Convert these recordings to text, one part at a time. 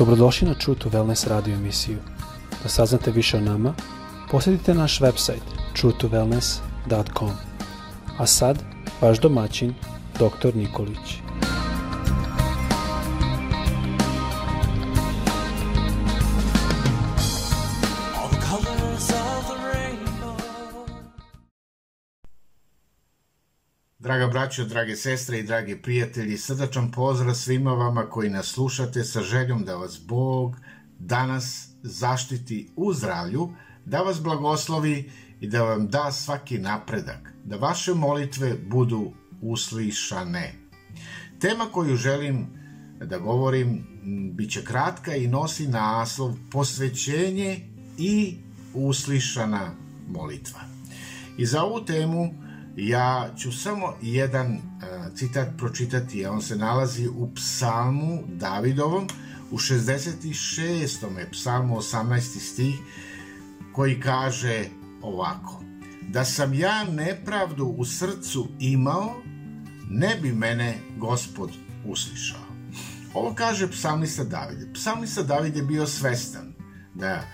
Dobrodošli na True to Wellness radio emisiju. Da saznate više o nama, posjetite naš website truetowellness.com. A sad, vaš domaćin, dr. Nikolić. Draga braćo, drage sestre i dragi prijatelji, srdačan pozdrav svima vama koji nas slušate sa željom da vas Bog danas zaštiti u zdravlju, da vas blagoslovi i da vam da svaki napredak, da vaše molitve budu uslišane. Tema koju želim da govorim bit će kratka i nosi naslov posvećenje i uslišana molitva. I za ovu temu Ja ću samo jedan e, citat pročitati, a on se nalazi u psalmu Davidovom, u 66. psalmu 18. stih, koji kaže ovako da sam ja nepravdu u srcu imao, ne bi mene gospod uslišao. Ovo kaže psalmista Davide. Psalmista David je bio svestan da e,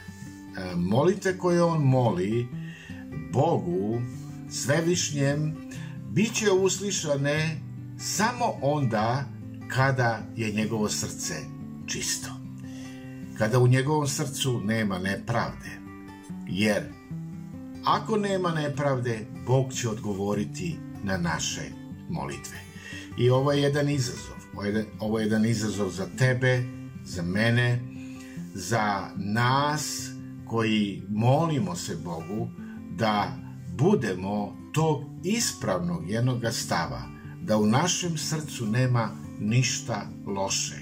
molite koje on moli Bogu svevišnjem bit će uslišane samo onda kada je njegovo srce čisto. Kada u njegovom srcu nema nepravde. Jer ako nema nepravde, Bog će odgovoriti na naše molitve. I ovo je jedan izazov. Ovo je jedan izazov za tebe, za mene, za nas koji molimo se Bogu da budemo tog ispravnog jednog stava, da u našem srcu nema ništa loše,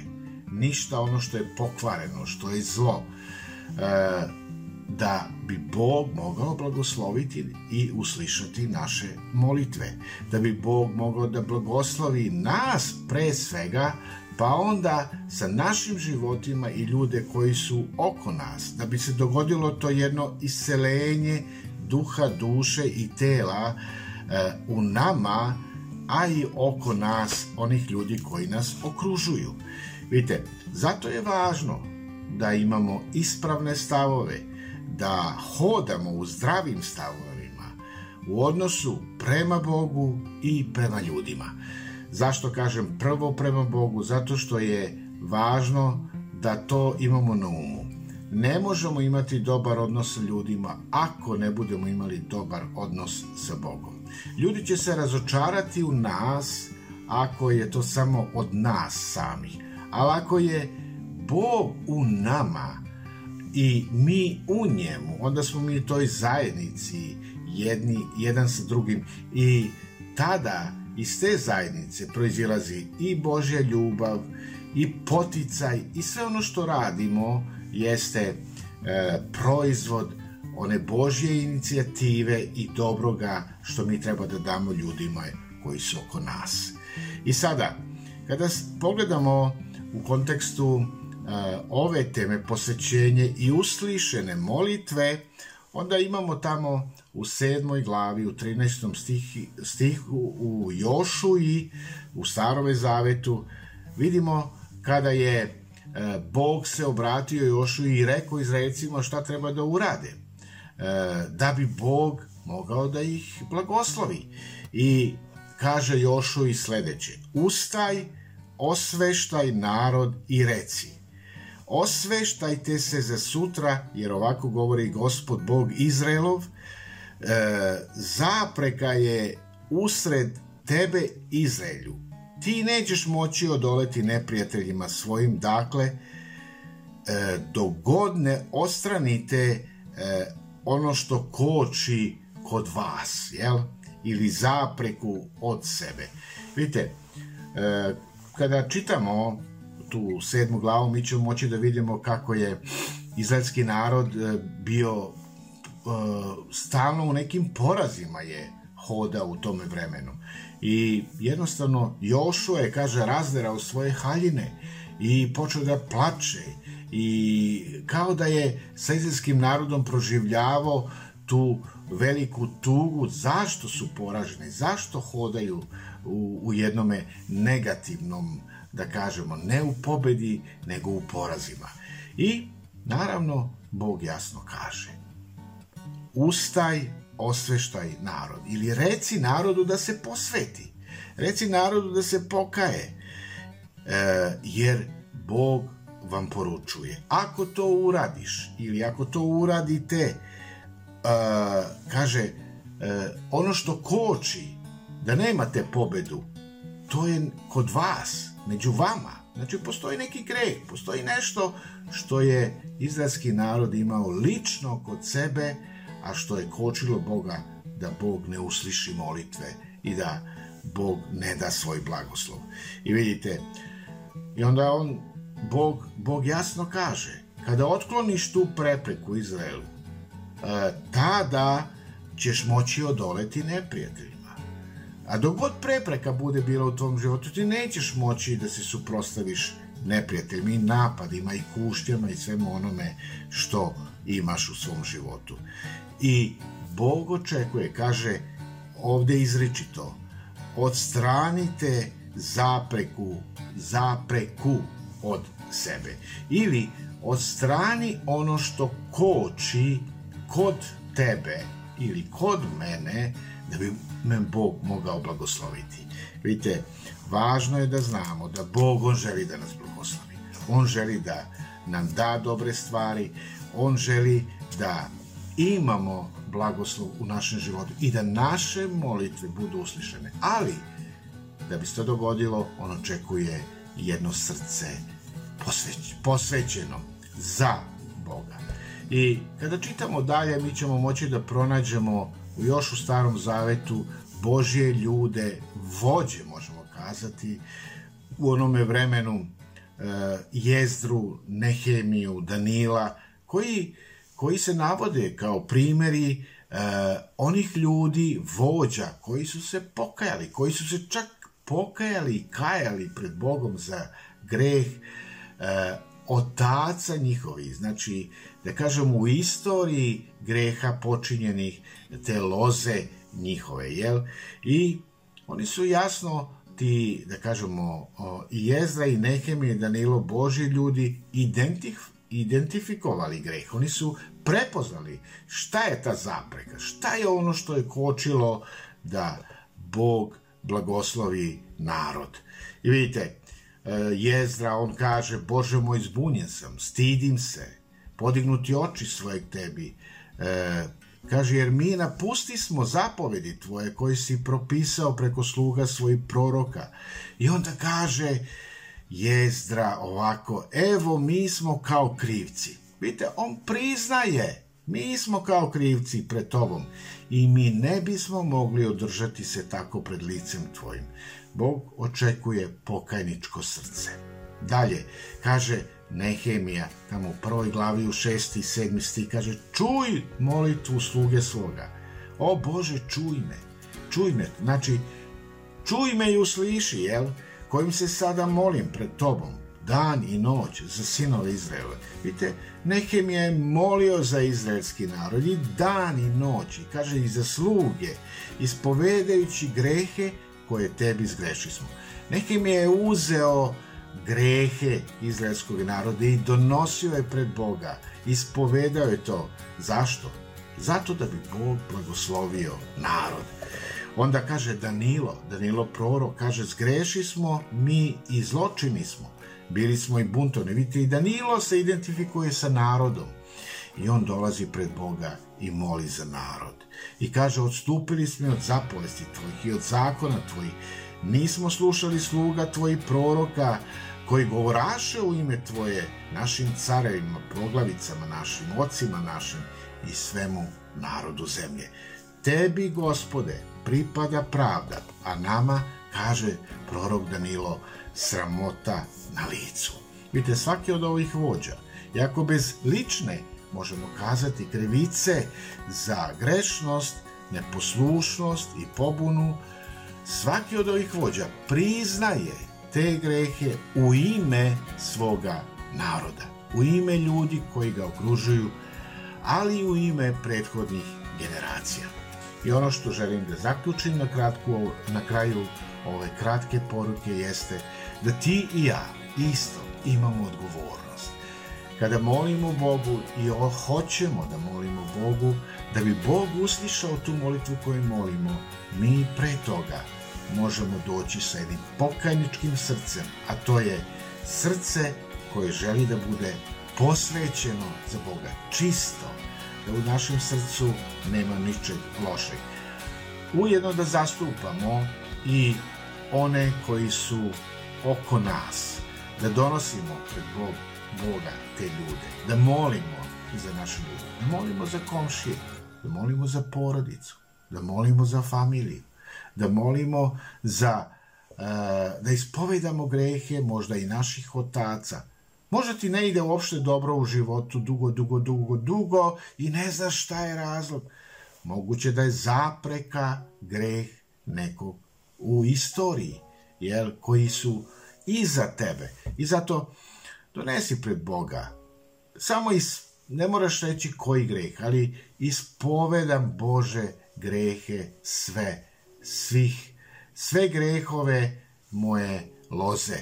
ništa ono što je pokvareno, što je zlo, e, da bi Bog mogao blagosloviti i uslišati naše molitve, da bi Bog mogao da blagoslovi nas pre svega, pa onda sa našim životima i ljude koji su oko nas, da bi se dogodilo to jedno iselenje duha, duše i tela e, u nama, a i oko nas, onih ljudi koji nas okružuju. Vidite, zato je važno da imamo ispravne stavove, da hodamo u zdravim stavovima u odnosu prema Bogu i prema ljudima. Zašto kažem prvo prema Bogu? Zato što je važno da to imamo na umu. Ne možemo imati dobar odnos sa ljudima ako ne budemo imali dobar odnos sa Bogom. Ljudi će se razočarati u nas ako je to samo od nas samih. Ali ako je Bog u nama i mi u njemu, onda smo mi toj zajednici jedni, jedan sa drugim i tada iz te zajednice proizilazi i Božja ljubav i poticaj i sve ono što radimo jeste e, proizvod one Božje inicijative i dobroga što mi treba da damo ljudima koji su oko nas. I sada, kada pogledamo u kontekstu e, ove teme posvećenje i uslišene molitve, onda imamo tamo u sedmoj glavi, u 13. Stih, stihu u Jošu i u Starove zavetu, vidimo kada je E, Bog se obratio Jošu i rekao Izraelcima šta treba da urade, e, da bi Bog mogao da ih blagoslovi. I kaže Jošu i sledeće, ustaj, osveštaj narod i reci. Osveštajte se za sutra, jer ovako govori gospod Bog Izraelov, e, zapreka je usred tebe Izraelju Ti nećeš moći odoleti neprijateljima svojim, dakle, e, dogod ne ostranite e, ono što koči kod vas, jel? Ili zapreku od sebe. Vidite, e, kada čitamo tu sedmu glavu, mi ćemo moći da vidimo kako je izraelski narod bio stalno u nekim porazima je hoda u tome vremenu. I jednostavno Jošo je, kaže, razderao svoje haljine i počeo da plače i kao da je sa izraelskim narodom proživljavao tu veliku tugu zašto su poraženi, zašto hodaju u, u jednome negativnom, da kažemo, ne u pobedi, nego u porazima. I, naravno, Bog jasno kaže, ustaj osveštaj narod ili reci narodu da se posveti. Reci narodu da se pokaje e, jer Bog vam poručuje. Ako to uradiš ili ako to uradite e, kaže e, ono što koči da nemate pobedu to je kod vas, među vama. Znači, postoji neki greh, postoji nešto što je izraelski narod imao lično kod sebe, a što je kočilo Boga da Bog ne usliši molitve i da Bog ne da svoj blagoslov. I vidite, i onda on, Bog, Bog jasno kaže, kada otkloniš tu prepreku Izraelu, e, tada ćeš moći odoleti neprijateljima. A dok god prepreka bude bila u tvom životu, ti nećeš moći da se suprostaviš neprijateljima i napadima i kuštjama i svemu onome što imaš u svom životu. I Bog očekuje, kaže, ovde izričito, odstranite zapreku, zapreku od sebe. Ili odstrani ono što koči kod tebe ili kod mene da bi me Bog mogao blagosloviti. Vidite, važno je da znamo da Bog, On želi da nas blagoslovi. On želi da nam da dobre stvari, on želi da imamo blagoslov u našem životu i da naše molitve budu uslišene. Ali, da bi se to dogodilo, on očekuje jedno srce posvećeno za Boga. I kada čitamo dalje, mi ćemo moći da pronađemo u još u starom zavetu Božje ljude, vođe možemo kazati, u onome vremenu e, Jezdru, Nehemiju, Danila, koji, koji se navode kao primeri e, onih ljudi, vođa, koji su se pokajali, koji su se čak pokajali i kajali pred Bogom za greh e, otaca njihovih, znači, da kažem, u istoriji greha počinjenih te loze njihove, jel? I oni su jasno ti, da kažemo, i Jezra i Nehemije Danilo Boži ljudi identif, identifikovali greh, oni su prepoznali šta je ta zapreka, šta je ono što je kočilo da Bog blagoslovi narod. I vidite, e, Jezra, on kaže, Bože moj, zbunjen sam, stidim se, podignuti oči svoje k tebi. E, kaže, jer mi napusti smo zapovedi tvoje koji si propisao preko sluga svojih proroka. I onda kaže, jezdra ovako, evo mi smo kao krivci. Vidite, on priznaje, mi smo kao krivci pred tobom i mi ne bismo mogli održati se tako pred licem tvojim. Bog očekuje pokajničko srce. Dalje, kaže Nehemija, tamo u prvoj glavi u šesti i sedmi sti, kaže Čuj molitvu sluge svoga. O Bože, čuj me. Čuj me, znači, čuj me i usliši, jel? kojim se sada molim pred tobom, dan i noć za sinove Izraela. Vidite, Nehem je molio za izraelski narod i dan i noć, i kaže i za sluge, ispovedajući grehe koje tebi zgreši smo. mi je uzeo grehe izraelskog naroda i donosio je pred Boga, ispovedao je to. Zašto? Zato da bi Bog blagoslovio narod. Onda kaže Danilo, Danilo Proro, kaže zgreši smo mi i zločini smo. Bili smo i buntovni. Vidite, i Danilo se identifikuje sa narodom. I on dolazi pred Boga i moli za narod. I kaže, odstupili smo od zapovesti tvojih i od zakona tvojih. Nismo slušali sluga tvojih proroka, koji govoraše u ime Tvoje našim carevima, proglavicama našim, ocima našim i svemu narodu zemlje. Tebi, gospode, pripada pravda, a nama, kaže prorok Danilo, sramota na licu. Vidite, svaki od ovih vođa, jako bez lične, možemo kazati, krivice za grešnost, neposlušnost i pobunu, svaki od ovih vođa priznaje te grehe u ime svoga naroda, u ime ljudi koji ga okružuju, ali i u ime prethodnih generacija. I ono što želim da zaključim na, kratku, na kraju ove kratke poruke jeste da ti i ja isto imamo odgovornost. Kada molimo Bogu i hoćemo da molimo Bogu, da bi Bog uslišao tu molitvu koju molimo, mi pre toga možemo doći sa jednim pokajničkim srcem, a to je srce koje želi da bude posvećeno za Boga, čisto, Dakle, u našem srcu nema ničeg lošeg. Ujedno da zastupamo i one koji su oko nas, da donosimo pred Bog, Boga te ljude, da molimo za našu ljude, da molimo za komšije, da molimo za porodicu, da molimo za familiju, da molimo za eh, da ispovedamo grehe možda i naših otaca, Možda ti ne ide uopšte dobro u životu dugo, dugo, dugo, dugo i ne znaš šta je razlog. Moguće da je zapreka greh nekog u istoriji, jel, koji su iza tebe. I zato donesi pred Boga. Samo iz, ne moraš reći koji greh, ali ispovedam Bože grehe sve, svih, sve grehove moje loze,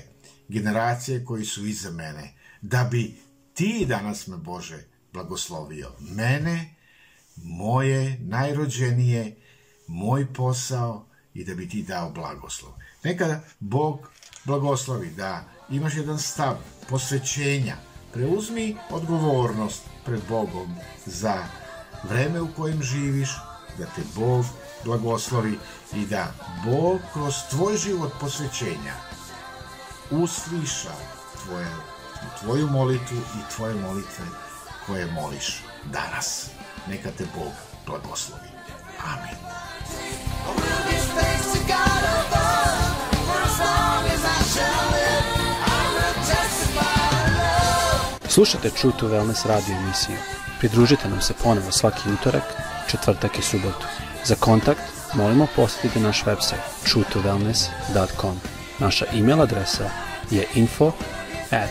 generacije koji su iza mene da bi ti danas me Bože blagoslovio. Mene, moje najrođenije, moj posao i da bi ti dao blagoslov. Neka Bog blagoslovi da imaš jedan stav posvećenja. Preuzmi odgovornost pred Bogom za vreme u kojem živiš, da te Bog blagoslovi i da Bog kroz tvoj život posvećenja usliša tvoje u tvoju molitvu i tvoje molitve koje moliš danas. Neka te Bog blagoslovi. Amen. Slušajte True to Wellness radio emisiju. Pridružite nam se ponovo svaki utorak, četvrtak i subotu. Za kontakt molimo posjetite naš website www.truetowellness.com. Naša email adresa je info at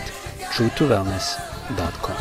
truetowellness.com.